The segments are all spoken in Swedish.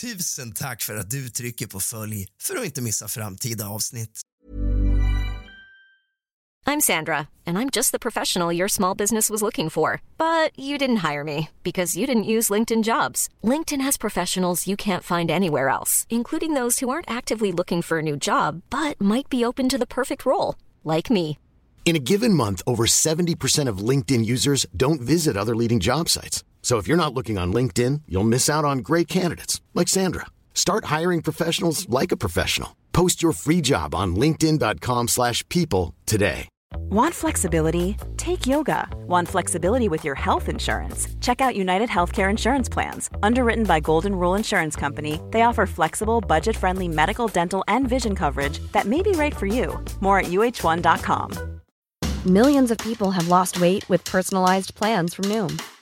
Tusen tack för att du trycker på följ för att inte missa framtida avsnitt. I'm Sandra, and I'm just the professional your small business was looking for. But you didn't hire me because you didn't use LinkedIn jobs. LinkedIn has professionals you can't find anywhere else, including those who aren't actively looking for a new job but might be open to the perfect role, like me. In a given month, over 70% of LinkedIn users don't visit other leading job sites. So if you're not looking on LinkedIn, you'll miss out on great candidates like Sandra. Start hiring professionals like a professional. Post your free job on linkedin.com/people slash people today. Want flexibility? Take yoga. Want flexibility with your health insurance? Check out United Healthcare Insurance Plans. Underwritten by Golden Rule Insurance Company, they offer flexible, budget friendly medical, dental, and vision coverage that may be right for you. More at uh1.com. Millions of people have lost weight with personalized plans from Noom,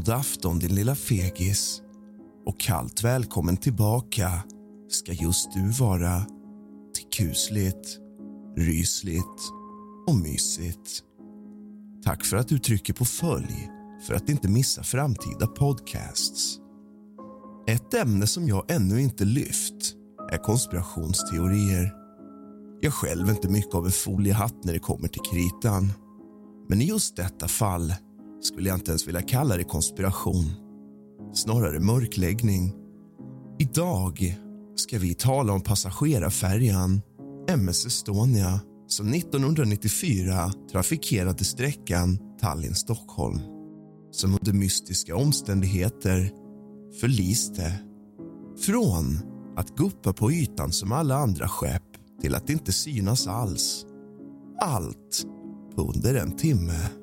God afton din lilla fegis och kallt välkommen tillbaka ska just du vara till kusligt, rysligt och mysigt. Tack för att du trycker på följ för att inte missa framtida podcasts. Ett ämne som jag ännu inte lyft är konspirationsteorier. Jag själv är inte mycket av en foliehatt när det kommer till kritan. Men i just detta fall skulle jag inte ens vilja kalla det konspiration. Snarare mörkläggning. Idag ska vi tala om passagerarfärjan MS Estonia som 1994 trafikerade sträckan Tallinn-Stockholm som under mystiska omständigheter förliste. Från att guppa på ytan som alla andra skepp till att inte synas alls. Allt på under en timme.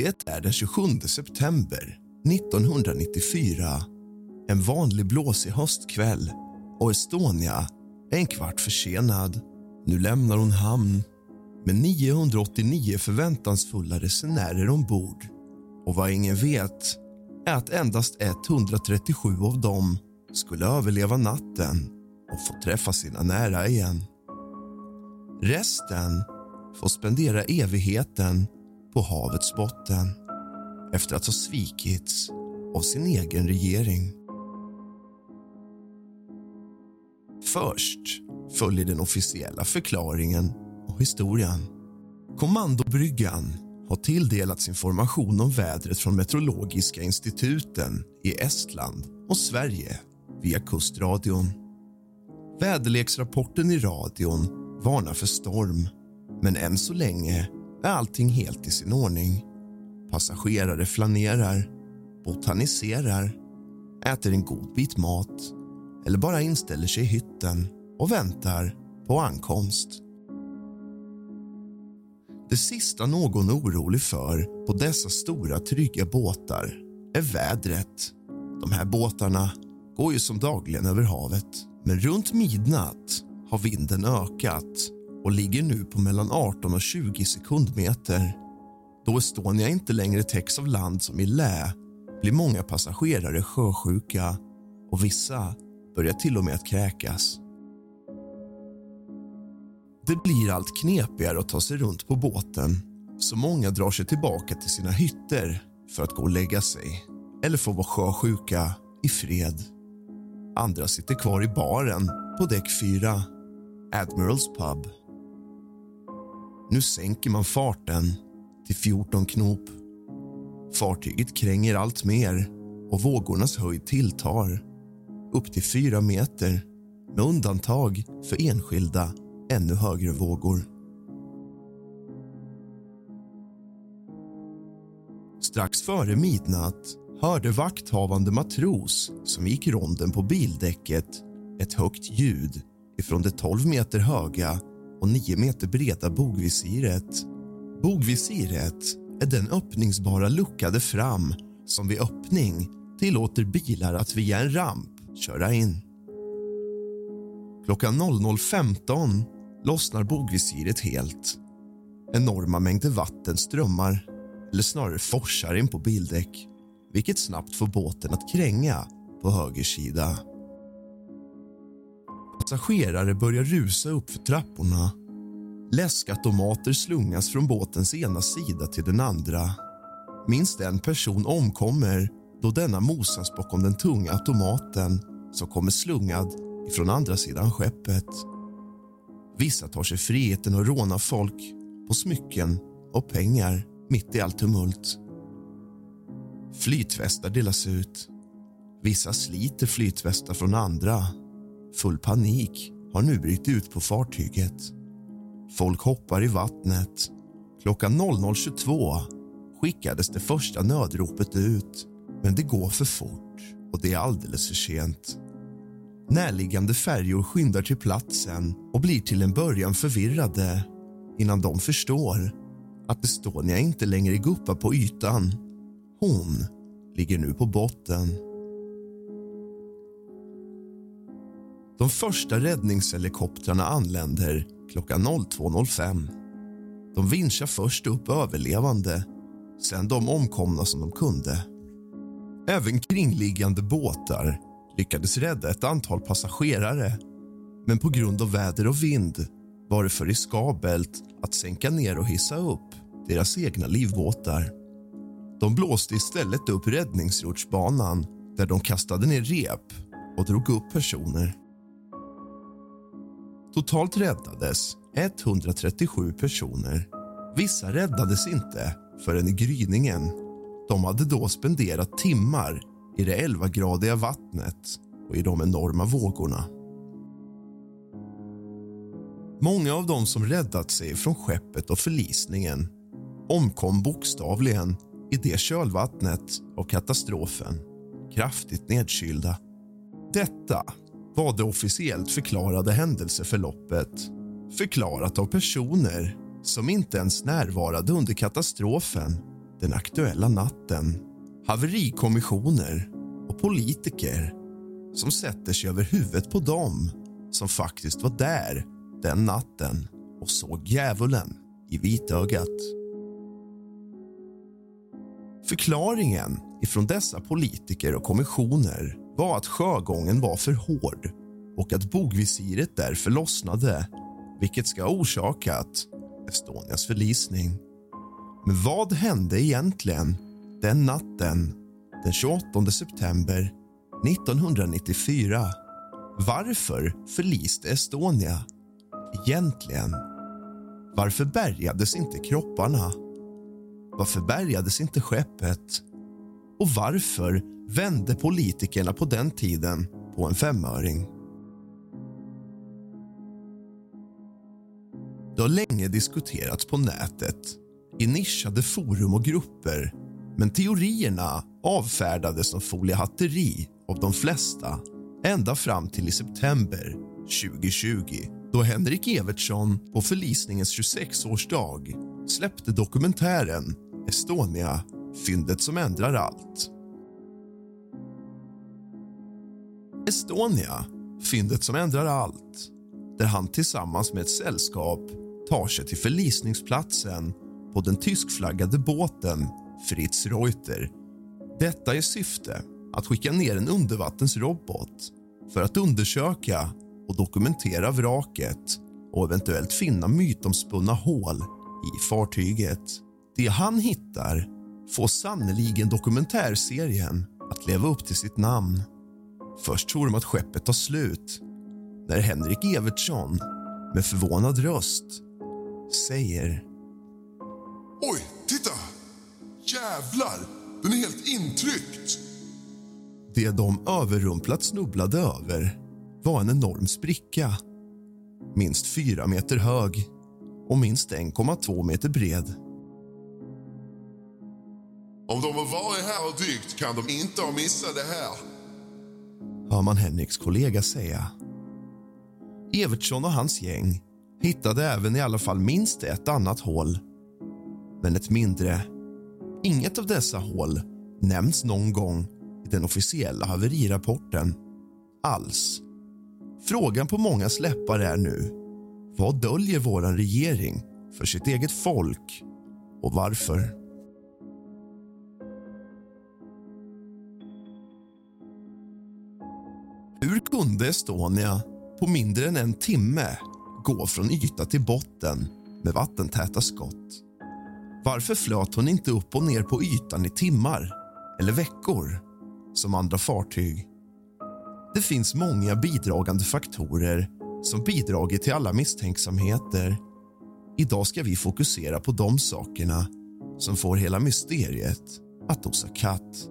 Det är den 27 september 1994. En vanlig blåsig höstkväll och Estonia är en kvart försenad. Nu lämnar hon hamn med 989 förväntansfulla resenärer ombord. Och vad ingen vet är att endast 137 av dem skulle överleva natten och få träffa sina nära igen. Resten får spendera evigheten på havets botten efter att ha svikits av sin egen regering. Först följer den officiella förklaringen och historien. Kommandobryggan har tilldelats information om vädret från Meteorologiska instituten i Estland och Sverige via kustradion. Väderleksrapporten i radion varnar för storm men än så länge är allting helt i sin ordning. Passagerare flanerar, botaniserar, äter en god bit mat eller bara inställer sig i hytten och väntar på ankomst. Det sista någon är orolig för på dessa stora trygga båtar är vädret. De här båtarna går ju som dagligen över havet. Men runt midnatt har vinden ökat och ligger nu på mellan 18 och 20 sekundmeter. Då Estonia inte längre täcks av land som i lä blir många passagerare sjösjuka och vissa börjar till och med att kräkas. Det blir allt knepigare att ta sig runt på båten så många drar sig tillbaka till sina hytter för att gå och lägga sig eller få vara sjösjuka i fred. Andra sitter kvar i baren på däck 4, Admirals pub. Nu sänker man farten till 14 knop. Fartyget kränger allt mer och vågornas höjd tilltar upp till 4 meter med undantag för enskilda ännu högre vågor. Strax före midnatt hörde vakthavande matros som gick ronden på bildäcket ett högt ljud ifrån det 12 meter höga och 9 meter breda bogvisiret. Bogvisiret är den öppningsbara luckade fram som vid öppning tillåter bilar att via en ramp köra in. Klockan 00.15 lossnar bogvisiret helt. Enorma mängder vatten strömmar, eller snarare forsar in på bildäck vilket snabbt får båten att kränga på höger sida. Passagerare börjar rusa upp för trapporna. Läskautomater slungas från båtens ena sida till den andra. Minst en person omkommer då denna mosas bakom den tunga automaten som kommer slungad från andra sidan skeppet. Vissa tar sig friheten att råna folk på smycken och pengar mitt i allt tumult. Flytvästar delas ut. Vissa sliter flytvästar från andra. Full panik har nu brutit ut på fartyget. Folk hoppar i vattnet. Klockan 00.22 skickades det första nödropet ut men det går för fort och det är alldeles för sent. Närliggande färjor skyndar till platsen och blir till en början förvirrade innan de förstår att Estonia inte längre guppar på ytan. Hon ligger nu på botten. De första räddningshelikoptrarna anländer klockan 02.05. De vinschar först upp överlevande, sen de omkomna som de kunde. Även kringliggande båtar lyckades rädda ett antal passagerare men på grund av väder och vind var det för riskabelt att sänka ner och hissa upp deras egna livbåtar. De blåste istället upp räddningsrutschbanan där de kastade ner rep och drog upp personer. Totalt räddades 137 personer. Vissa räddades inte förrän i gryningen. De hade då spenderat timmar i det 11-gradiga vattnet och i de enorma vågorna. Många av dem som räddat sig från skeppet och förlisningen omkom bokstavligen i det kölvattnet av katastrofen, kraftigt nedkylda. Detta var det officiellt förklarade händelseförloppet förklarat av personer som inte ens närvarade under katastrofen den aktuella natten. Haverikommissioner och politiker som sätter sig över huvudet på dem som faktiskt var där den natten och såg djävulen i vitögat. Förklaringen ifrån dessa politiker och kommissioner var att sjögången var för hård och att bogvisiret därför lossnade vilket ska ha orsakat Estonias förlisning. Men vad hände egentligen den natten den 28 september 1994? Varför förliste Estonia egentligen? Varför bärgades inte kropparna? Varför bärgades inte skeppet? Och varför vände politikerna på den tiden på en femöring? Det har länge diskuterats på nätet, i nischade forum och grupper men teorierna avfärdades som foliehatteri av de flesta ända fram till i september 2020 då Henrik Evertsson på förlisningens 26-årsdag släppte dokumentären Estonia, fyndet som ändrar allt. Estonia, fyndet som ändrar allt där han tillsammans med ett sällskap tar sig till förlisningsplatsen på den tyskflaggade båten Fritz Reuter. Detta i syfte att skicka ner en undervattensrobot för att undersöka och dokumentera vraket och eventuellt finna mytomspunna hål i fartyget. Det han hittar får sannoliken dokumentärserien att leva upp till sitt namn. Först tror de att skeppet tar slut när Henrik Evertsson med förvånad röst säger... Oj, titta! Jävlar! Den är helt intryckt! Det de överrumplat snubblade över var en enorm spricka. Minst fyra meter hög och minst 1,2 meter bred. Om de har varit här och dykt kan de inte ha missat det här. Hör man Henriks kollega säga. Evertsson och hans gäng hittade även i alla fall minst ett annat hål. Men ett mindre. Inget av dessa hål nämns någon gång i den officiella haverirapporten. Alls. Frågan på många läppar är nu vad döljer vår regering för sitt eget folk och varför? Kunde Estonia på mindre än en timme gå från yta till botten med vattentäta skott? Varför flöt hon inte upp och ner på ytan i timmar eller veckor som andra fartyg? Det finns många bidragande faktorer som bidragit till alla misstänksamheter. Idag ska vi fokusera på de sakerna som får hela mysteriet att osa katt.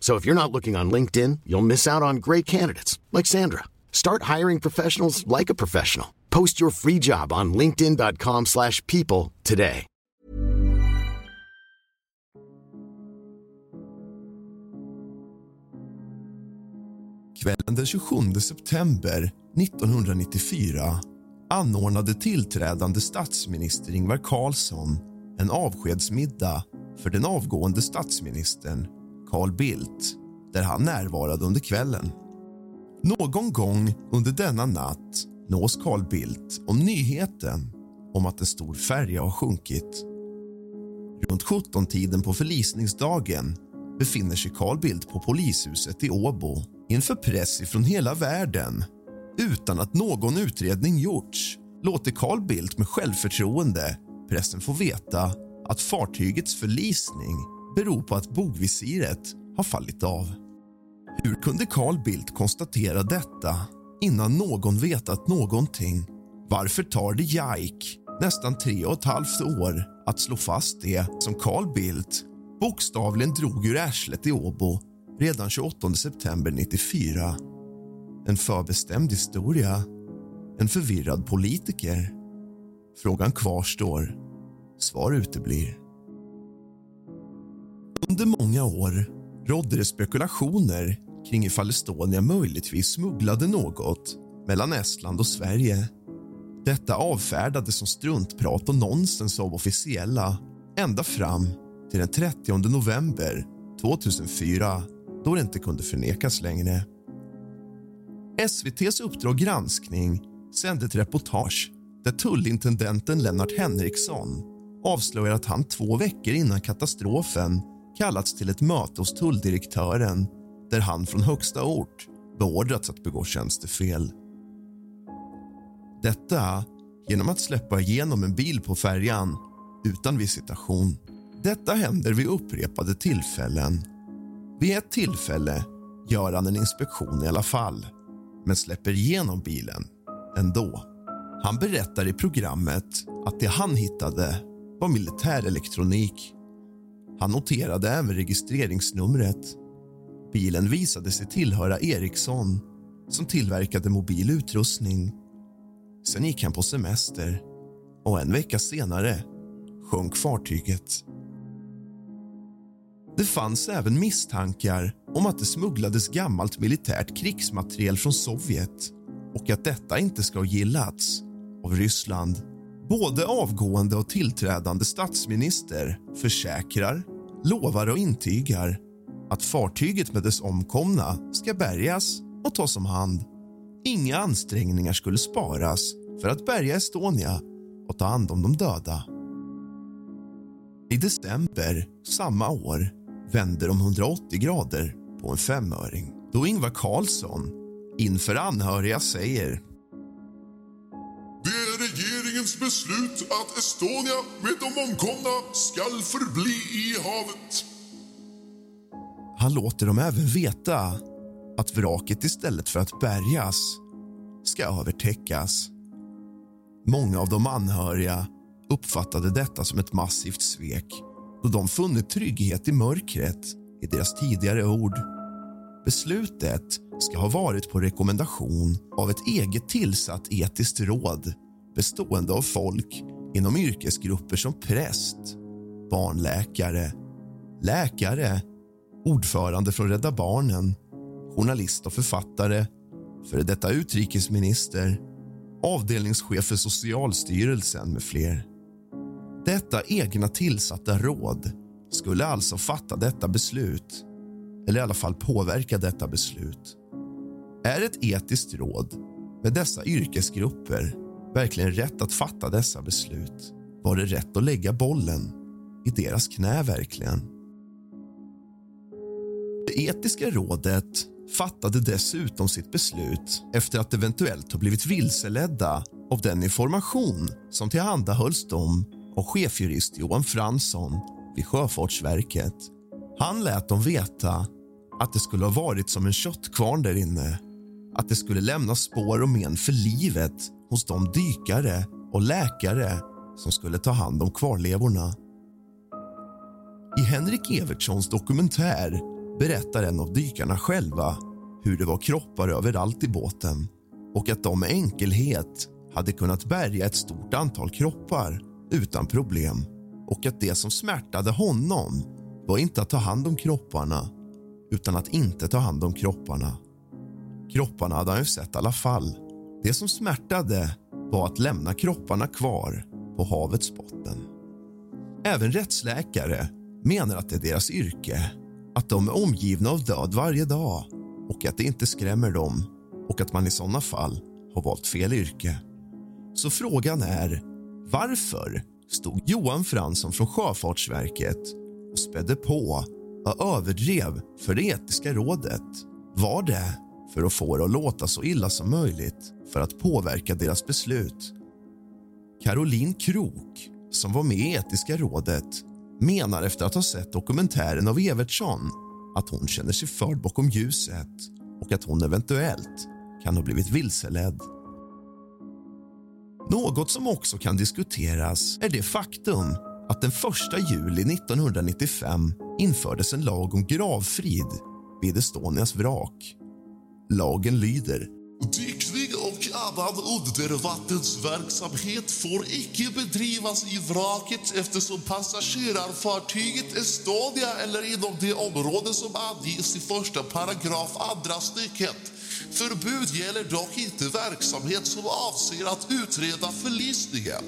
So if you're not looking on LinkedIn, you'll miss out on great candidates like Sandra. Start hiring professionals like a professional. Post your free job on linkedin.com/people today. Kvällen den 27 september 1994 anordnade tillträdande statsminister Ingvar Carlsson en avskedsmiddag för den avgående statsministern Carl Bildt där han närvarade under kvällen. Någon gång under denna natt nås Carl Bildt om nyheten om att en stor färja har sjunkit. Runt 17-tiden på förlisningsdagen befinner sig Carl Bildt på polishuset i Åbo inför press från hela världen. Utan att någon utredning gjorts låter Carl Bildt med självförtroende pressen få veta att fartygets förlisning beror på att bogvisiret har fallit av. Hur kunde Carl Bildt konstatera detta innan någon vetat någonting? Varför tar det Jaik nästan tre och ett halvt år att slå fast det som Carl Bildt bokstavligen drog ur arslet i Åbo redan 28 september 94? En förbestämd historia? En förvirrad politiker? Frågan kvarstår. Svar uteblir. Under många år rådde det spekulationer kring ifall Estonia möjligtvis smugglade något mellan Estland och Sverige. Detta avfärdades som struntprat och nonsens av officiella ända fram till den 30 november 2004 då det inte kunde förnekas längre. SVTs Uppdrag granskning sände ett reportage där tullintendenten Lennart Henriksson avslöjar att han två veckor innan katastrofen kallats till ett möte hos tulldirektören där han från högsta ort beordrats att begå tjänstefel. Detta genom att släppa igenom en bil på färjan utan visitation. Detta händer vid upprepade tillfällen. Vid ett tillfälle gör han en inspektion i alla fall men släpper igenom bilen ändå. Han berättar i programmet att det han hittade var militär elektronik. Han noterade även registreringsnumret. Bilen visade sig tillhöra Ericsson som tillverkade mobil utrustning. Sen gick han på semester och en vecka senare sjönk fartyget. Det fanns även misstankar om att det smugglades gammalt militärt krigsmateriel från Sovjet och att detta inte ska ha gillats av Ryssland. Både avgående och tillträdande statsminister försäkrar, lovar och intygar att fartyget med dess omkomna ska bärgas och tas om hand. Inga ansträngningar skulle sparas för att bärga Estonia och ta hand om de döda. I december samma år vände de 180 grader på en femöring då Ingvar Carlsson inför anhöriga säger finns beslut att Estonia med de omkomna skall förbli i havet. Han låter dem även veta att vraket istället för att bärgas ska övertäckas. Många av de anhöriga uppfattade detta som ett massivt svek då de funnit trygghet i mörkret i deras tidigare ord. Beslutet ska ha varit på rekommendation av ett eget tillsatt etiskt råd bestående av folk inom yrkesgrupper som präst, barnläkare, läkare, ordförande från Rädda Barnen, journalist och författare, före detta utrikesminister, avdelningschef för Socialstyrelsen med fler. Detta egna tillsatta råd skulle alltså fatta detta beslut eller i alla fall påverka detta beslut. Är ett etiskt råd med dessa yrkesgrupper verkligen rätt att fatta dessa beslut? Var det rätt att lägga bollen i deras knä verkligen? Det etiska rådet fattade dessutom sitt beslut efter att eventuellt ha blivit vilseledda av den information som tillhandahölls dem av chefjurist Johan Fransson vid Sjöfartsverket. Han lät dem veta att det skulle ha varit som en köttkvarn där inne. Att det skulle lämna spår och men för livet hos de dykare och läkare som skulle ta hand om kvarlevorna. I Henrik Evertssons dokumentär berättar en av dykarna själva hur det var kroppar överallt i båten och att de med enkelhet hade kunnat bärga ett stort antal kroppar utan problem och att det som smärtade honom var inte att ta hand om kropparna utan att inte ta hand om kropparna. Kropparna hade han ju sett i alla fall. Det som smärtade var att lämna kropparna kvar på havets botten. Även rättsläkare menar att det är deras yrke att de är omgivna av död varje dag och att det inte skrämmer dem och att man i såna fall har valt fel yrke. Så frågan är varför stod Johan Fransson från Sjöfartsverket och spädde på och överdrev för det etiska rådet? Var det för att få det att låta så illa som möjligt för att påverka deras beslut? Caroline Krok, som var med i Etiska rådet menar efter att ha sett dokumentären av Evertsson att hon känner sig förd bakom ljuset och att hon eventuellt kan ha blivit vilseledd. Något som också kan diskuteras är det faktum att den 1 juli 1995 infördes en lag om gravfrid vid Estonias vrak. Lagen lyder Dykning och annan undervattensverksamhet får icke bedrivas i vraket eftersom passagerarfartyget Estonia eller inom det område som anges i första paragraf andra stycket. Förbud gäller dock inte verksamhet som avser att utreda förlisningen.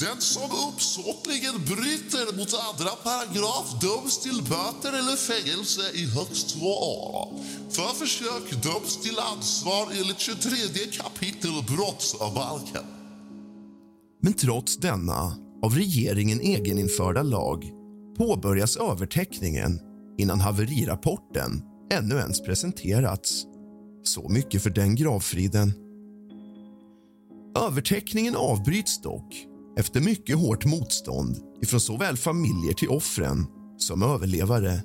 Den som uppsåtligen bryter mot andra paragraf döms till böter eller fängelse i högst två år. För försök döms till ansvar enligt 23 kapitel brottsbalken. Men trots denna av regeringen egeninförda lag påbörjas övertäckningen innan haverirapporten ännu ens presenterats. Så mycket för den gravfriden. Övertäckningen avbryts dock efter mycket hårt motstånd ifrån såväl familjer till offren som överlevare.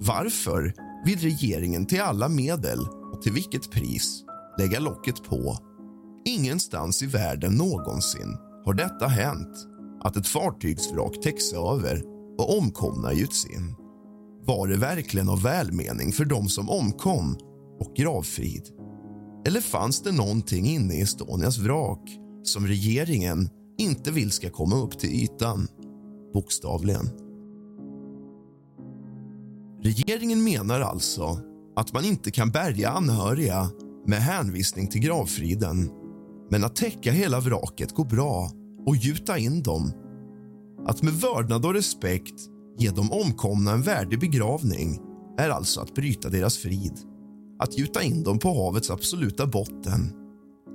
Varför vill regeringen till alla medel och till vilket pris lägga locket på? Ingenstans i världen någonsin har detta hänt att ett fartygsvrak täcks över och omkomna gjuts in. Var det verkligen av välmening för dem som omkom och gravfrid? Eller fanns det någonting inne i Estonias vrak som regeringen inte vill ska komma upp till ytan? Bokstavligen. Regeringen menar alltså att man inte kan bärga anhöriga med hänvisning till gravfriden men att täcka hela vraket går bra och gjuta in dem. Att med vördnad och respekt ge de omkomna en värdig begravning är alltså att bryta deras frid. Att gjuta in dem på havets absoluta botten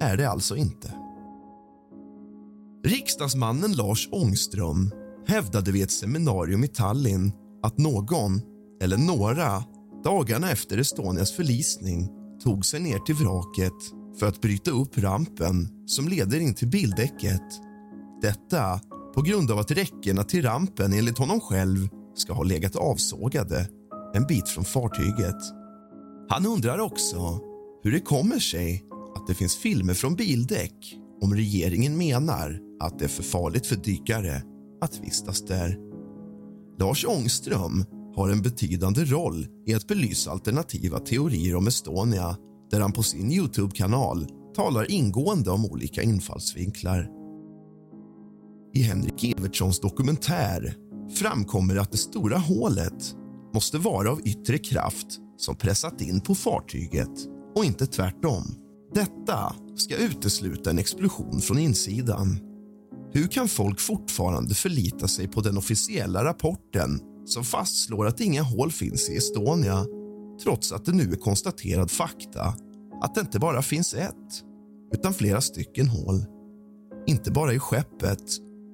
är det alltså inte. Riksdagsmannen Lars Ångström hävdade vid ett seminarium i Tallinn att någon, eller några, dagarna efter Estonias förlisning tog sig ner till vraket för att bryta upp rampen som leder in till bildäcket. Detta på grund av att räckena till rampen enligt honom själv ska ha legat avsågade en bit från fartyget. Han undrar också hur det kommer sig att det finns filmer från bildäck om regeringen menar att det är för farligt för dykare att vistas där. Lars Ångström har en betydande roll i att belysa alternativa teorier om Estonia där han på sin Youtube-kanal talar ingående om olika infallsvinklar. I Henrik Evertssons dokumentär framkommer att det stora hålet måste vara av yttre kraft som pressat in på fartyget och inte tvärtom. Detta ska utesluta en explosion från insidan. Hur kan folk fortfarande förlita sig på den officiella rapporten som fastslår att inga hål finns i Estonia trots att det nu är konstaterad fakta att det inte bara finns ett, utan flera stycken hål. Inte bara i skeppet,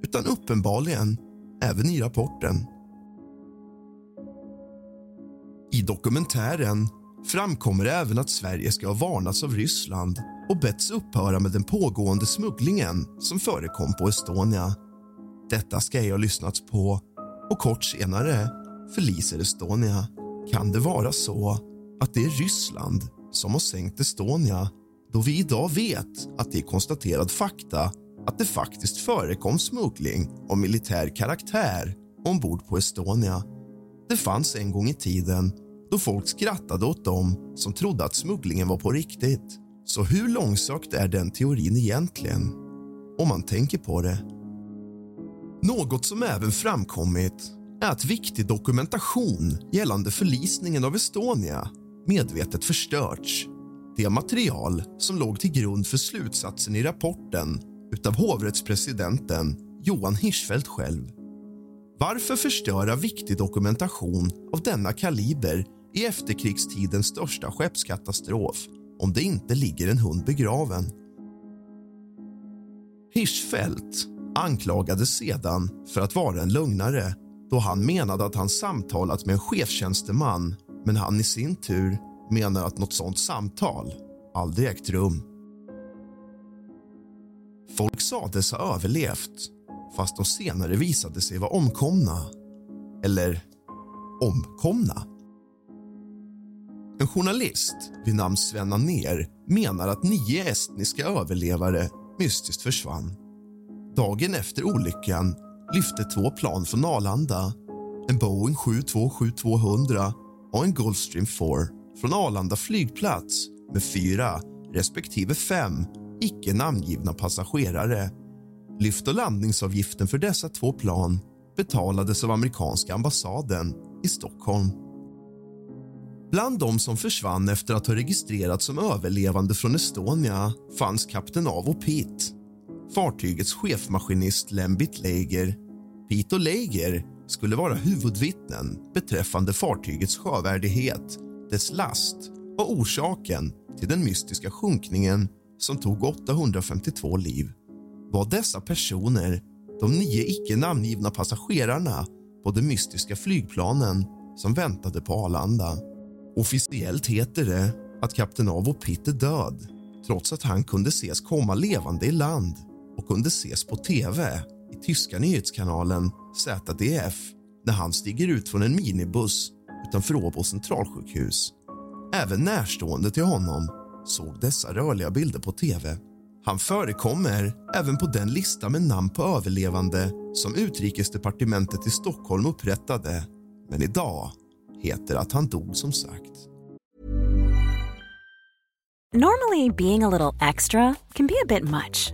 utan uppenbarligen även i rapporten. I dokumentären framkommer även att Sverige ska ha varnats av Ryssland och betts upphöra med den pågående smugglingen som förekom på Estonia. Detta ska ej ha lyssnats på och kort senare förliser Estonia. Kan det vara så att det är Ryssland som har sänkt Estonia då vi idag vet att det är konstaterad fakta att det faktiskt förekom smuggling av militär karaktär ombord på Estonia. Det fanns en gång i tiden då folk skrattade åt dem som trodde att smugglingen var på riktigt. Så hur långsökt är den teorin egentligen? Om man tänker på det. Något som även framkommit är att viktig dokumentation gällande förlisningen av Estonia medvetet förstörts. Det material som låg till grund för slutsatsen i rapporten utav hovrättspresidenten Johan Hirschfeldt själv. Varför förstöra viktig dokumentation av denna kaliber i efterkrigstidens största skeppskatastrof om det inte ligger en hund begraven? Hirschfeldt anklagades sedan för att vara en lögnare då han menade att han samtalat med en chefstjänsteman men han i sin tur menar att något sånt samtal aldrig ägt rum. Folk sades ha överlevt fast de senare visade sig vara omkomna. Eller omkomna. En journalist vid namn Sven Anér menar att nio estniska överlevare mystiskt försvann. Dagen efter olyckan lyfte två plan från Arlanda. En Boeing 727-200 och en Gulfstream 4 från Arlanda flygplats med fyra respektive fem icke namngivna passagerare. Lyft och landningsavgiften för dessa två plan betalades av amerikanska ambassaden i Stockholm. Bland de som försvann efter att ha registrerats som överlevande från Estonia fanns kapten Avo Pitt, fartygets chefmaskinist Lembit Leiger. Pitt och Leiger skulle vara huvudvittnen beträffande fartygets sjövärdighet, dess last och orsaken till den mystiska sjunkningen som tog 852 liv. Var dessa personer, de nio icke namngivna passagerarna på de mystiska flygplanen som väntade på Arlanda. Officiellt heter det att kapten Avo Pitt är död trots att han kunde ses komma levande i land och kunde ses på tv i tyska nyhetskanalen ZDF när han stiger ut från en minibuss utanför Åbo centralsjukhus. Även närstående till honom såg dessa rörliga bilder på tv. Han förekommer även på den lista med namn på överlevande som Utrikesdepartementet i Stockholm upprättade. Men idag heter att han dog som sagt. Normally being a little extra can be a bit much.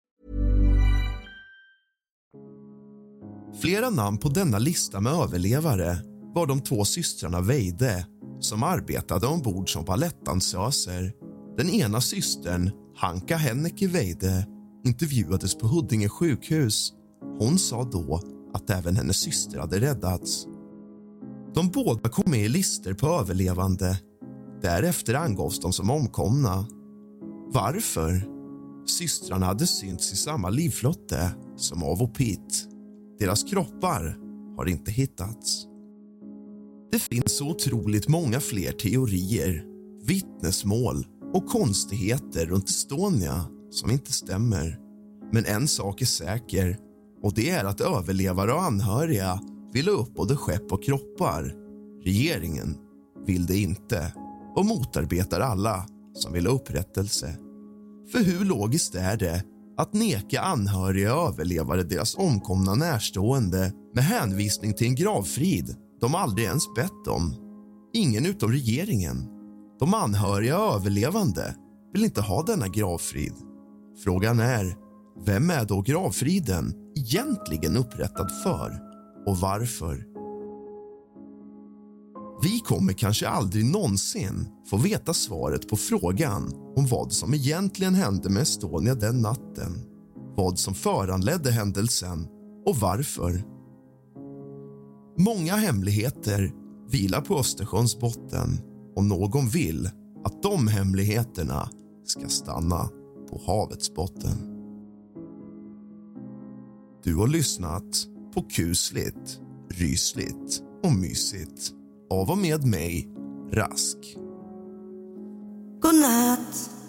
Flera namn på denna lista med överlevare var de två systrarna Veide som arbetade ombord som balettdansöser. Den ena systern, Hanka Henneke Veide, intervjuades på Huddinge sjukhus. Hon sa då att även hennes syster hade räddats. De båda kom med i listor på överlevande. Därefter angavs de som omkomna. Varför? Systrarna hade synts i samma livflotte som Avo Pitt. Deras kroppar har inte hittats. Det finns så otroligt många fler teorier, vittnesmål och konstigheter runt Estonia som inte stämmer. Men en sak är säker och det är att överlevare och anhöriga vill ha upp både skepp och kroppar. Regeringen vill det inte och motarbetar alla som vill ha upprättelse. För hur logiskt är det att neka anhöriga och överlevare deras omkomna närstående med hänvisning till en gravfrid de aldrig ens bett om? Ingen utom regeringen. De anhöriga och överlevande vill inte ha denna gravfrid. Frågan är, vem är då gravfriden egentligen upprättad för och varför? Vi kommer kanske aldrig någonsin få veta svaret på frågan om vad som egentligen hände med Estonia den natten, vad som föranledde händelsen och varför. Många hemligheter vilar på Östersjöns botten och någon vill att de hemligheterna ska stanna på havets botten. Du har lyssnat på kusligt, rysligt och mysigt av och med mig, Rask. Godnatt.